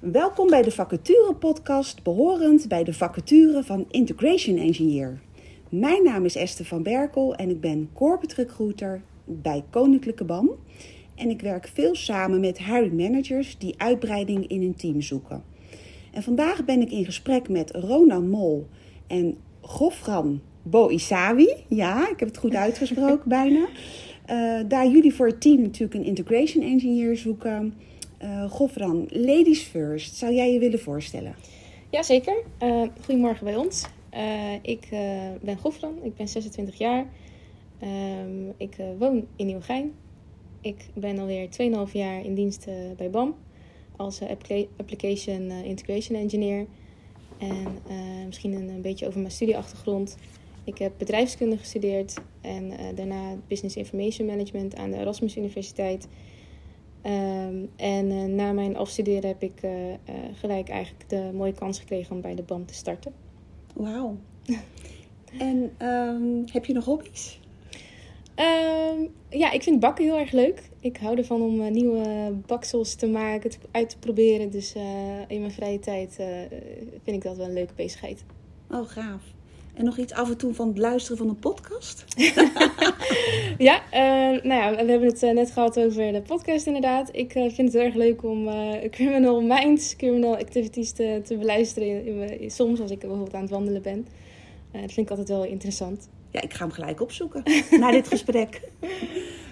Welkom bij de Vacature Podcast, behorend bij de vacature van Integration Engineer. Mijn naam is Esther van Berkel en ik ben corporate recruiter bij Koninklijke BAM. En ik werk veel samen met hiring managers die uitbreiding in hun team zoeken. En vandaag ben ik in gesprek met Rona Mol en Gofran Boisawi. Ja, ik heb het goed uitgesproken bijna. Uh, daar jullie voor het team natuurlijk een integration engineer zoeken. Uh, Gofran, ladies first. Zou jij je willen voorstellen? Jazeker. Uh, goedemorgen bij ons. Uh, ik ben Gofran, ik ben 26 jaar. Ehm, ik woon in Nieuwegein. Ik ben alweer 2,5 jaar in dienst bij BAM als Application Integration Engineer. En misschien een, een, beetje over mijn studieachtergrond. Ik heb bedrijfskunde gestudeerd en daarna Business Information Management aan de Erasmus Universiteit. Um, en uh, na mijn afstuderen heb ik uh, uh, gelijk eigenlijk de mooie kans gekregen om bij de BAM te starten. Wauw. en um, heb je nog hobby's? Um, ja, ik vind bakken heel erg leuk. Ik hou ervan om nieuwe baksels te maken, uit te proberen. Dus in mijn vrije tijd vind ik dat wel een leuke bezigheid. Oh, gaaf. En nog iets af en toe van het luisteren van een podcast? ja, uh, nou ja, we hebben het uh, net gehad over de podcast inderdaad. Ik uh, vind het heel erg leuk om Criminal Minds, Criminal Activities te, te beluisteren. In, in, soms als ik bijvoorbeeld aan het wandelen ben. dat vind ik altijd wel interessant. Ja, ik ga hem gelijk opzoeken na dit gesprek.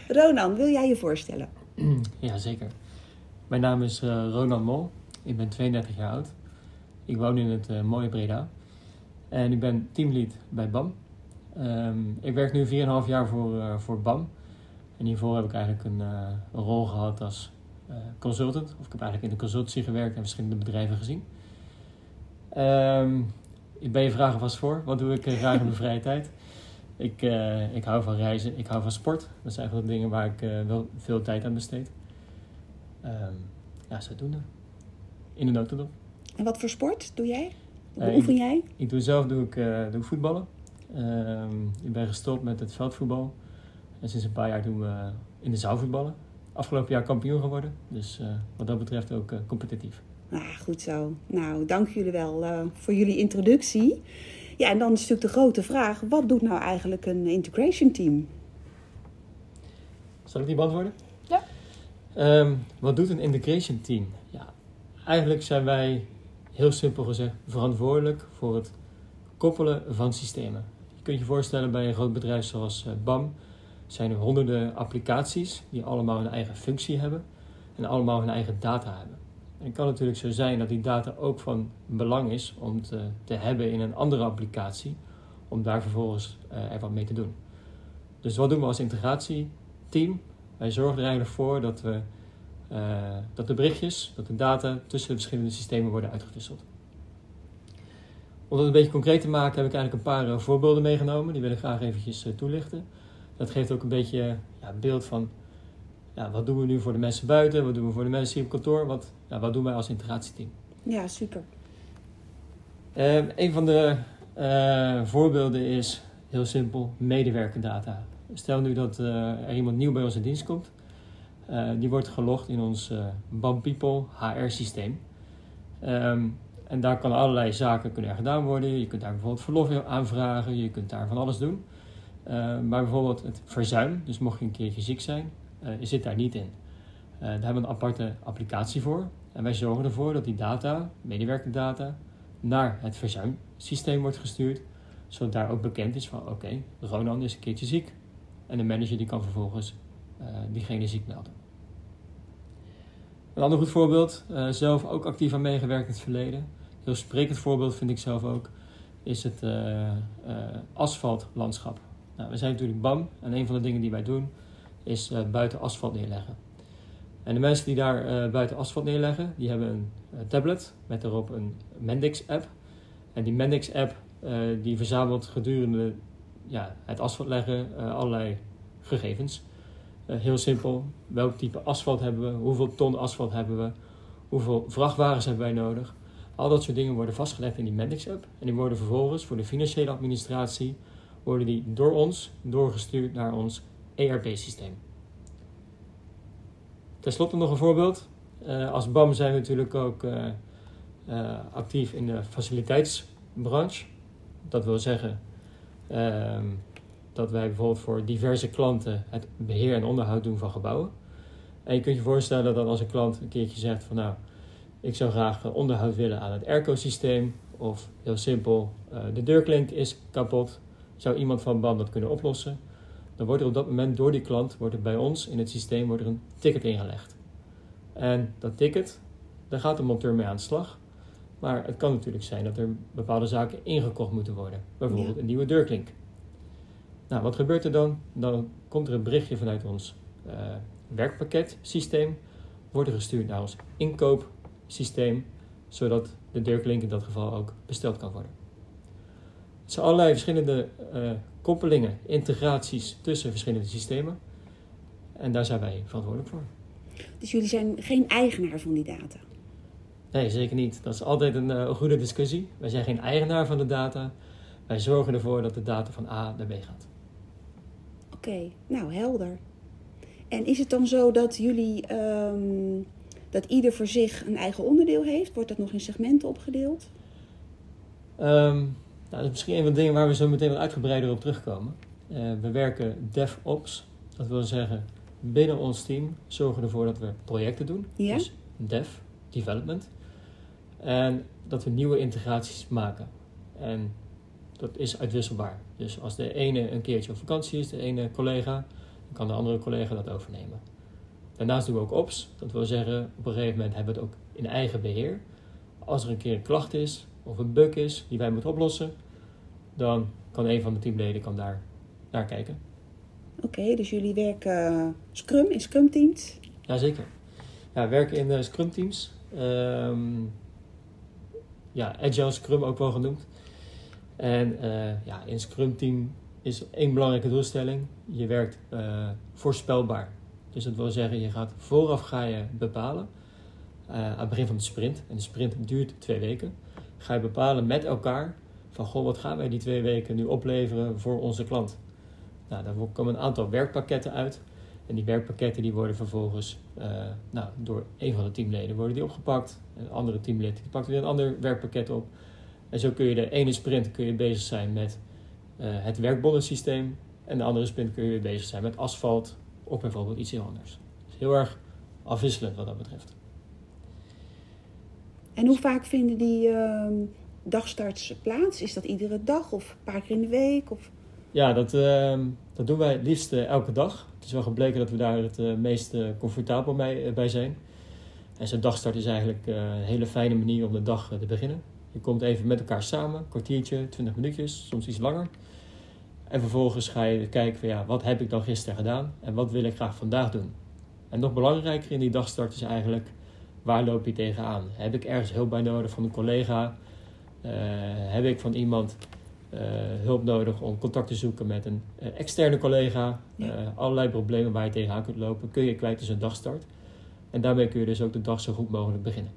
Ronan, wil jij je voorstellen? Ja, zeker. Mijn naam is Ronan Mol. Ik ben 32 jaar oud. Ik woon in het mooie Breda. En ik ben teamlead bij BAM. Um, ik werk nu 4,5 jaar voor, uh, voor BAM. En hiervoor heb ik eigenlijk een, een rol gehad als uh, consultant. Of ik heb eigenlijk in de consultancy gewerkt en verschillende bedrijven gezien. Um, ik ben je vragen vast voor. Wat doe ik graag in mijn vrije tijd? Ik, ik hou van reizen, ik hou van sport. Dat zijn eigenlijk dingen waar ik wel veel tijd aan besteed. Um, ja, zodoende. In de notendop. En wat voor sport doe jij? Hoe oefen jij? Ik doe zelf doe ik, uh, doe voetballen. Uh, ik ben gestopt met het veldvoetbal. En sinds een paar jaar doen we in de zaalvoetballen. Afgelopen jaar kampioen geworden. Dus uh, wat dat betreft ook uh, competitief. Ah, goed zo. Nou, dank jullie wel voor jullie introductie. Ja, en dan is natuurlijk de grote vraag. Wat doet nou eigenlijk een integration team? Zal ik die beantwoorden? Ja. Um, wat doet een integration team? Ja, eigenlijk zijn wij heel simpel gezegd, verantwoordelijk voor het koppelen van systemen. Je kunt je voorstellen bij een groot bedrijf zoals eh, BAM zijn er honderden applicaties die allemaal hun eigen functie hebben en allemaal hun eigen data hebben. En het kan natuurlijk zo zijn dat die data ook van belang is om te, te hebben in een andere applicatie, om daar vervolgens uh, er wat mee te doen. Dus wat doen we als integratieteam? Wij zorgen er eigenlijk voor dat we dat de berichtjes, dat de data tussen de verschillende systemen worden uitgewisseld. Om dat een beetje concreet te maken heb ik eigenlijk een paar uh, voorbeelden meegenomen. Die wil ik graag eventjes uh, toelichten. Dat geeft ook een beetje ja, beeld van ja, wat doen we nu voor de mensen buiten, wat doen we voor de mensen hier op kantoor, wat, ja, wat doen wij als integratieteam. Ja, super. een van de voorbeelden is heel simpel medewerkerdata. Stel nu dat er iemand nieuw bij ons in dienst komt uh, die wordt gelogd in ons uh, BAM People HR-systeem. Ehm, en daar kan allerlei zaken kunnen gedaan worden. Je kunt daar bijvoorbeeld verlof aanvragen, je kunt daar van alles doen. Uh, maar bijvoorbeeld het verzuim, dus mocht je een keertje ziek zijn, zit daar niet in. daar hebben we een aparte applicatie voor. En wij zorgen ervoor dat die data, medewerkerdata, naar het verzuimsysteem wordt gestuurd. Zodat daar ook bekend is van oké, Ronan is een keertje ziek. En de manager die kan vervolgens diegene ziek melden. Een ander goed voorbeeld, uh, zelf ook actief aan meegewerkt in het verleden. Heel sprekend voorbeeld vind ik zelf ook, is het uh, uh, asfaltlandschap. Nou, we zijn natuurlijk BAM en een van de dingen die wij doen is buiten asfalt neerleggen. En de mensen die daar buiten asfalt neerleggen, die hebben een tablet met daarop een Mendix-app. En die Mendix-app die verzamelt gedurende ja, het asfalt leggen allerlei gegevens. Eh, heel simpel, welk type asfalt hebben we, hoeveel ton asfalt hebben we, hoeveel vrachtwagens hebben wij nodig. Al dat soort dingen worden vastgelegd in die Mendix-app en die worden vervolgens voor de financiële administratie worden die door ons doorgestuurd naar ons ERP-systeem. Ten slotte nog een voorbeeld. Uh, als BAM zijn we natuurlijk ook uh, actief in de faciliteitsbranche. Dat wil zeggen ehm, dat wij bijvoorbeeld voor diverse klanten het beheer en onderhoud doen van gebouwen. En je kunt je voorstellen dat als een klant een keertje zegt van nou, ik zou graag onderhoud willen aan het airco-systeem. Of heel simpel, de deurklink is kapot. Zou iemand van BAM dat kunnen oplossen? Dan wordt er op dat moment door die klant, wordt er bij ons in het systeem wordt er een ticket ingelegd. En dat ticket, daar gaat de monteur mee aan de slag. Maar het kan natuurlijk zijn dat er bepaalde zaken ingekocht moeten worden. Bijvoorbeeld een nieuwe deurklink. Nou, wat gebeurt er dan? Dan komt er een berichtje vanuit ons uh, werkpakketsysteem. Wordt er gestuurd naar ons inkoopsysteem. Zodat de deurklink in dat geval ook besteld kan worden. Het zijn allerlei verschillende uh, koppelingen, integraties tussen verschillende systemen. En daar zijn wij verantwoordelijk voor. Dus jullie zijn geen eigenaar van die data? Nee, zeker niet. Dat is altijd een, uh, goede discussie. Wij zijn geen eigenaar van de data. Wij zorgen ervoor dat de data van A naar B gaat. Oké, nou helder. En is het dan zo dat jullie, um, dat ieder voor zich een eigen onderdeel heeft? Wordt dat nog in segmenten opgedeeld? Um, nou, dat is misschien een van de dingen waar we zo meteen wat uitgebreider op terugkomen. Uh, we werken DevOps. Dat wil zeggen, binnen ons team zorgen we ervoor dat we projecten doen. Ja? Dus dev, development. En dat we nieuwe integraties maken. En dat is uitwisselbaar. Dus als de ene een keertje op vakantie is, de ene collega, dan kan de andere collega dat overnemen. Daarnaast doen we ook ops. Dat wil zeggen, op een gegeven moment hebben we het ook in eigen beheer. Als er een keer een klacht is, of een bug is die wij moeten oplossen, dan kan een van de teamleden kan daar naar kijken. Oké, dus jullie werken Scrum in Scrum teams? Jazeker. Ja, we werken in uh, Scrum teams. Um, ja, Agile Scrum ook wel genoemd. En uh, ja, in Scrum team is één belangrijke doelstelling. Je werkt uh, voorspelbaar. Dus dat wil zeggen, je gaat vooraf ga je bepalen aan het begin van de sprint. En de sprint duurt twee weken ga je bepalen met elkaar van goh, wat gaan wij die twee weken nu opleveren voor onze klant. Nou, daar komen een aantal werkpakketten uit. En die werkpakketten die worden vervolgens nou, door een van de teamleden worden die opgepakt. Een andere teamlid pakt weer een ander werkpakket op. En zo kun je de ene sprint kun je bezig zijn met uh, het werkbonnensysteem. En de andere sprint kun je weer bezig zijn met asfalt of bijvoorbeeld iets heel anders. Dus heel erg afwisselend wat dat betreft. En hoe vaak vinden die uh, dagstarts plaats? Is dat iedere dag of een paar keer in de week? Of? Ja, dat, uh, dat doen wij het liefst elke dag. Het is wel gebleken dat we daar het uh, meest comfortabel bij, bij zijn. En zo'n dagstart is eigenlijk een hele fijne manier om de dag te beginnen. Je komt even met elkaar samen, een kwartiertje, twintig minuutjes, soms iets langer. En vervolgens ga je kijken van ja, wat heb ik dan gisteren gedaan en wat wil ik graag vandaag doen. En nog belangrijker in die dagstart is eigenlijk waar loop je tegenaan? Heb ik ergens hulp bij nodig van een collega? Uh, heb ik van iemand uh, hulp nodig om contact te zoeken met een uh, externe collega? Ja. allerlei problemen waar je tegenaan kunt lopen, kun je kwijt tussen een dagstart. En daarmee kun je dus ook de dag zo goed mogelijk beginnen.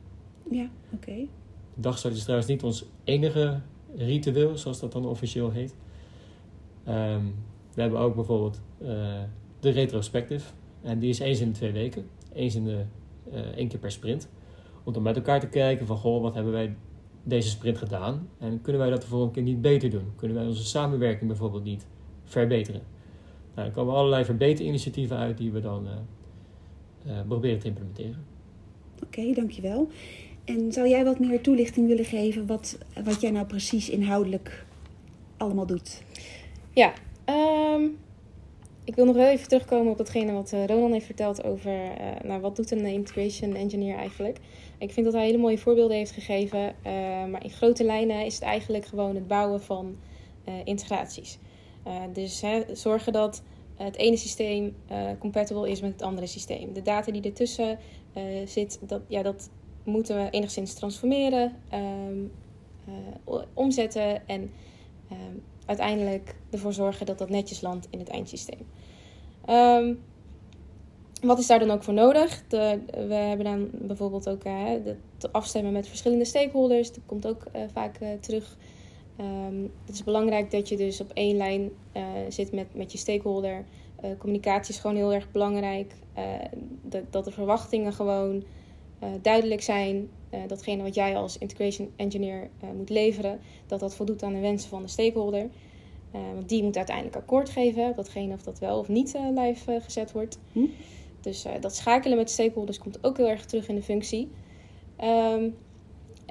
Ja, oké. Okay. Dagstart is trouwens niet ons enige ritueel, zoals dat dan officieel heet. Um, we hebben ook bijvoorbeeld de retrospective. En die is eens in de twee weken. Eens in de uh, één keer per sprint. Om dan met elkaar te kijken van, goh, wat hebben wij deze sprint gedaan? En kunnen wij dat de volgende keer niet beter doen? Kunnen wij onze samenwerking bijvoorbeeld niet verbeteren? Nou, er komen allerlei verbeterinitiatieven uit die we dan uh, proberen te implementeren. Oké, dankjewel. En zou jij wat meer toelichting willen geven wat, wat jij nou precies inhoudelijk allemaal doet? Ja, um, ik wil nog wel even terugkomen op datgene wat uh, Ronan heeft verteld over uh, nou, wat doet een integration engineer eigenlijk. Ik vind dat hij hele mooie voorbeelden heeft gegeven, uh, maar in grote lijnen is het eigenlijk gewoon het bouwen van integraties. dus zorgen dat het ene systeem compatible is met het andere systeem. De data die ertussen zit, dat, ja, dat moeten we enigszins transformeren, um, omzetten en um, uiteindelijk ervoor zorgen dat dat netjes landt in het eindsysteem. Um, wat is daar dan ook voor nodig? De, we hebben dan bijvoorbeeld ook uh, het afstemmen met verschillende stakeholders. Dat komt ook uh, vaak terug. Het is belangrijk dat je dus op één lijn zit met, met je stakeholder. communicatie is gewoon heel erg belangrijk. Dat, de verwachtingen gewoon duidelijk zijn. datgene wat jij als integration engineer moet leveren, dat dat voldoet aan de wensen van de stakeholder. want die moet uiteindelijk akkoord geven op datgene of dat wel of niet live gezet wordt. Hm? Dus dat schakelen met stakeholders komt ook heel erg terug in de functie. Ehm,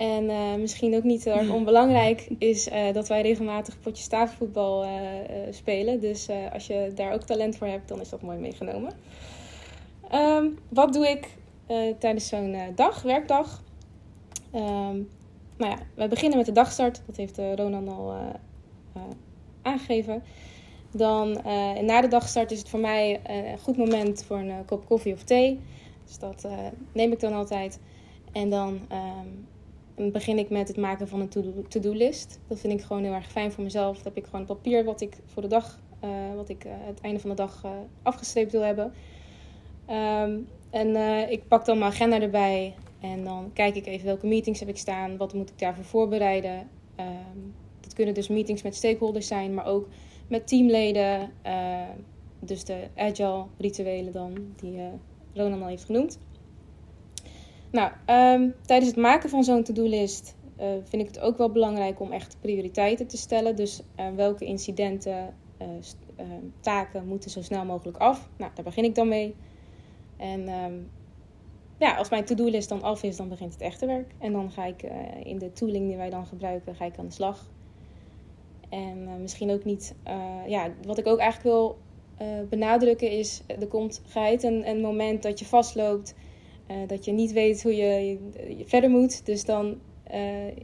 en uh, misschien ook niet heel erg onbelangrijk is uh, dat wij regelmatig potjes tafelvoetbal uh, spelen. Dus als je daar ook talent voor hebt, dan is dat mooi meegenomen. Um, wat doe ik tijdens zo'n dag, werkdag? Nou ja, we beginnen met de dagstart. Dat heeft Ronan al aangegeven. Dan na de dagstart is het voor mij een goed moment voor een kop koffie of thee. Dus dat neem ik dan altijd. En dan um, begin ik met het maken van een to-do-list. Dat vind ik gewoon heel erg fijn voor mezelf. Dan heb ik gewoon papier wat ik voor de dag, uh, wat ik uh, het einde van de dag uh, afgestreept wil hebben. Um, en ik pak dan mijn agenda erbij. En dan kijk ik even welke meetings heb ik staan. Wat moet ik daarvoor voorbereiden. Um, dat kunnen dus meetings met stakeholders zijn, maar ook met teamleden. dus de agile rituelen dan, die Ronan al heeft genoemd. Nou, um, tijdens het maken van zo'n to-do-list uh, vind ik het ook wel belangrijk om echt prioriteiten te stellen. Dus uh, welke incidenten, uh, taken moeten zo snel mogelijk af. Nou, daar begin ik dan mee. En um, ja, als mijn to-do-list dan af is, dan begint het echte werk. En dan ga ik in de tooling die wij dan gebruiken, ga ik aan de slag. En misschien ook niet, ja, wat ik ook eigenlijk wil benadrukken is, er komt geheid een, een moment dat je vastloopt dat je niet weet hoe je, je, verder moet. Dus dan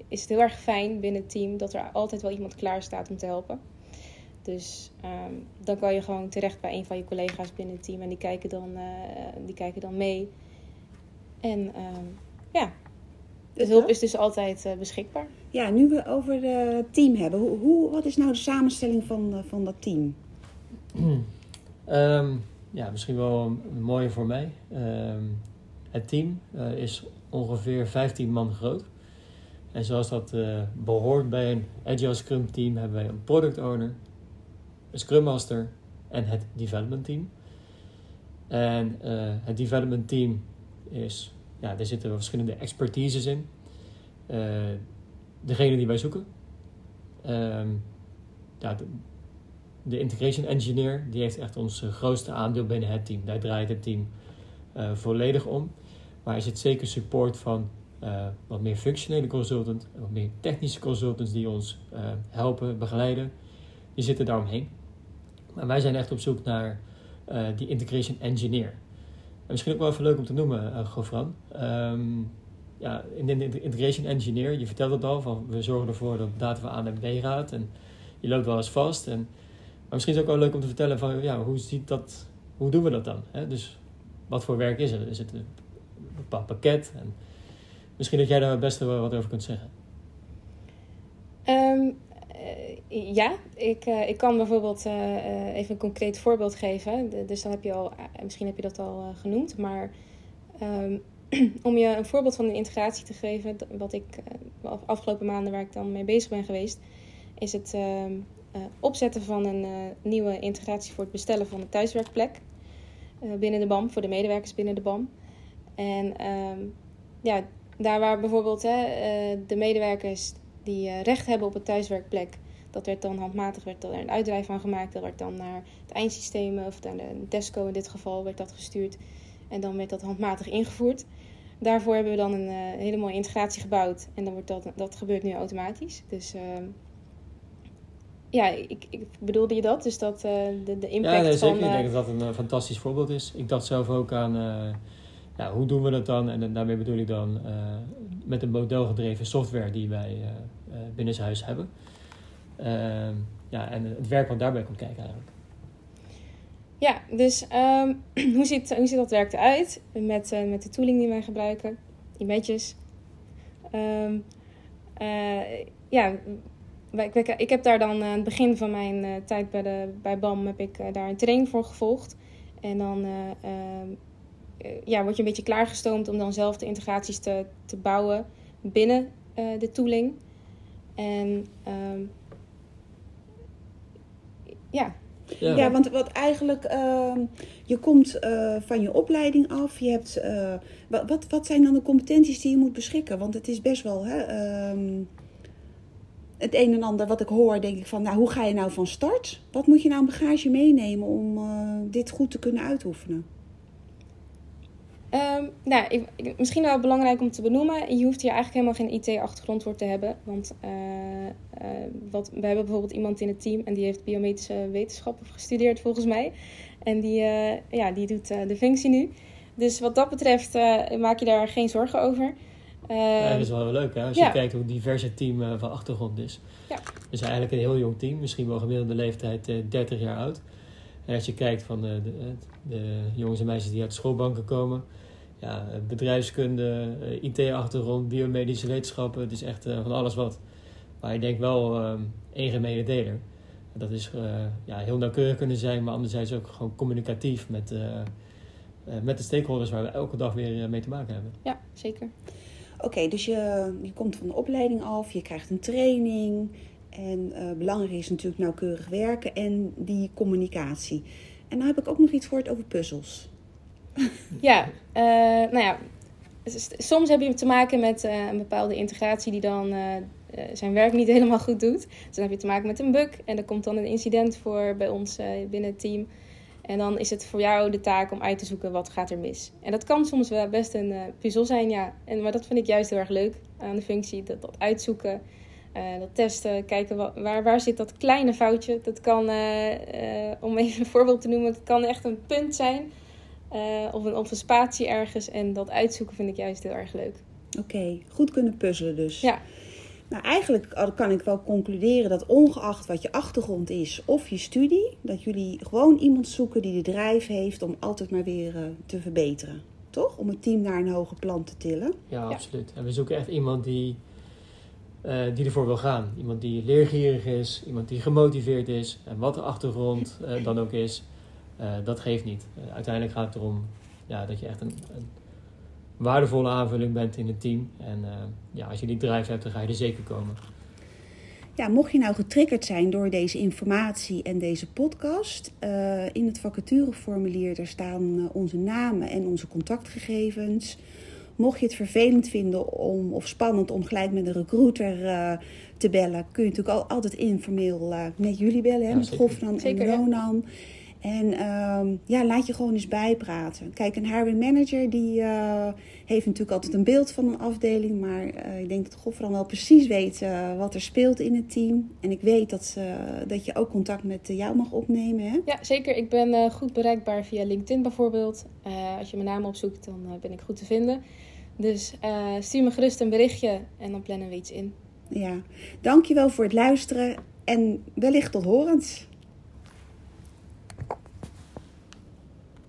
is het heel erg fijn binnen het team dat er altijd wel iemand klaar staat om te helpen. Dus um, dan kan je gewoon terecht bij een van je collega's binnen het team en die kijken dan, uh, die kijken dan mee. En um, ja, de hulp is dus altijd beschikbaar. Ja, nu we over het team hebben, hoe, hoe, wat is nou de samenstelling van, van dat team? um, ja, misschien wel mooier voor mij. Het team uh, is ongeveer 15 man groot. En zoals dat uh, behoort bij een Agile Scrum team, hebben wij een product owner, een Scrum Master en het development team. En uh, het development team is, ja, daar zitten verschillende expertises in. degene die wij zoeken. Um, ja, de, integration engineer, die heeft echt ons grootste aandeel binnen het team. Daar draait het team volledig om. Maar er zit zeker support van uh, wat meer functionele consultant en wat meer technische consultants die ons uh, helpen, begeleiden. Die zitten daaromheen. Maar wij zijn echt op zoek naar uh, die integration engineer. En misschien ook wel even leuk om te noemen, uh, Gofran. Um, ja, in de integration engineer, je vertelt het al, van we zorgen ervoor dat data van A naar B gaat en je loopt wel eens vast. En, maar misschien is het ook wel leuk om te vertellen van ja, hoe, ziet dat, hoe doen we dat dan? Hè? Dus wat voor werk is er? Is het bepaald pakket. En misschien dat jij daar het beste wat over kunt zeggen. Uh, ja, ik, uh, ik kan bijvoorbeeld uh, even een concreet voorbeeld geven. De, dus dan heb je al, misschien heb je dat al genoemd. Maar um, om je een voorbeeld van een integratie te geven, wat ik afgelopen maanden waar ik dan mee bezig ben geweest, is het ehm, opzetten van een nieuwe integratie voor het bestellen van een thuiswerkplek binnen de BAM, voor de medewerkers binnen de BAM. En um, ja, daar waar bijvoorbeeld hè, de medewerkers die recht hebben op een thuiswerkplek, dat werd dan handmatig werd er een uitdrijf van gemaakt. Dat werd dan naar het eindsysteem, of naar de Tesco in dit geval, werd dat gestuurd. En dan werd dat handmatig ingevoerd. Daarvoor hebben we dan een uh, hele mooie integratie gebouwd. En dan wordt dat, dat gebeurt nu automatisch. Dus uh, ja, ik, ik, bedoelde je dat? Dus dat uh, de, de impact ja, nee, zeker. van... ik denk dat dat een fantastisch voorbeeld is. Ik dacht zelf ook aan ja, hoe doen we dat dan? En daarmee bedoel ik dan met een modelgedreven software die wij binnen huis hebben. Ehm, ja, en het werk wat daarbij komt kijken eigenlijk. Ja, dus um, hoe, ziet, hoe ziet dat werk eruit met, uh, met de tooling die wij gebruiken? Images. Um, ja, ik, ik heb daar dan aan het begin van mijn tijd bij, de, bij BAM heb ik daar een training voor gevolgd. En dan eh, ja, word je een beetje klaargestoomd om dan zelf de integraties te, te bouwen binnen de tooling. En ja, Ja, ja want wat eigenlijk, ehm, je komt uh, van je opleiding af. Je hebt, uh, wat, wat, wat zijn dan de competenties die je moet beschikken? Want het is best wel hè, um, het een en ander wat ik hoor, denk ik van, nou, hoe ga je nou van start? Wat moet je nou een bagage meenemen om uh, dit goed te kunnen uitoefenen? Um, nou, ik, misschien wel belangrijk om te benoemen. Je hoeft hier eigenlijk helemaal geen IT-achtergrond voor te hebben. Want uh, uh, wat, we hebben bijvoorbeeld iemand in het team en die heeft biometrische wetenschappen gestudeerd volgens mij. En die, uh, ja, die doet de functie nu. Dus wat dat betreft maak je daar geen zorgen over. ja, dat is wel heel leuk hè, als je kijkt hoe divers het team van achtergrond is. Ja. Dus eigenlijk een heel jong team, misschien wel gemiddelde leeftijd 30 jaar oud. En als je kijkt van de, de, de, jongens en meisjes die uit schoolbanken komen, ja, bedrijfskunde, eh, IT-achtergrond, biomedische wetenschappen, het is echt uh, van alles wat. Maar ik denk wel uh, één gemene deler. Dat is uh, ja, heel nauwkeurig kunnen zijn, maar anderzijds ook gewoon communicatief met, met de stakeholders waar we elke dag weer mee te maken hebben. Ja, zeker. Oké, dus je, je komt van de opleiding af, je krijgt een training. En belangrijk is natuurlijk nauwkeurig werken en die communicatie. En dan heb ik ook nog iets gehoord over puzzels. ja, uh, nou ja, soms heb je te maken met uh, een bepaalde integratie die dan uh, zijn werk niet helemaal goed doet. Dus dan heb je te maken met een bug en er komt dan een incident voor bij ons binnen het team. En dan is het voor jou de taak om uit te zoeken wat gaat er mis. En dat kan soms wel best een puzzel zijn, ja. En, maar dat vind ik juist heel erg leuk aan de functie. Dat, dat uitzoeken, dat testen, kijken wat, waar, waar zit dat kleine foutje. Dat kan, om even een voorbeeld te noemen, het kan echt een punt zijn uh, of, een, of een spatie ergens. En dat uitzoeken vind ik juist heel erg leuk. Oké, goed kunnen puzzelen dus. Ja. Nou, eigenlijk kan ik wel concluderen dat ongeacht wat je achtergrond is of je studie, dat jullie gewoon iemand zoeken die de drijf heeft om altijd maar weer uh, te verbeteren. Toch? Om het team naar een hoger plan te tillen. Ja, absoluut. En we zoeken echt iemand die, uh, die ervoor wil gaan. Iemand die leergierig is, iemand die gemotiveerd is. En wat de achtergrond dan ook is. Uh, dat geeft niet. Uiteindelijk gaat het erom ja, dat je echt een, een, waardevolle aanvulling bent in het team. En ja, als je die drijf hebt, dan ga je er zeker komen. Ja, mocht je nou getriggerd zijn door deze informatie en deze podcast, in het vacatureformulier daar staan onze namen en onze contactgegevens. Mocht je het vervelend vinden om, of spannend om gelijk met een recruiter te bellen, kun je natuurlijk al, altijd informeel met jullie bellen, hè, ja, met Gofran en Ronan. Ja. En um, ja, laat je gewoon eens bijpraten. Kijk, een hiring manager die uh, heeft natuurlijk altijd een beeld van een afdeling. Maar uh, ik denk dat Gofran wel precies weet uh, wat er speelt in het team. En ik weet dat, dat je ook contact met jou mag opnemen. Hè? Ja, zeker. Ik ben goed bereikbaar via LinkedIn bijvoorbeeld. als je mijn naam opzoekt, dan ben ik goed te vinden. Dus stuur me gerust een berichtje en dan plannen we iets in. Ja, dankjewel voor het luisteren en wellicht tot horens.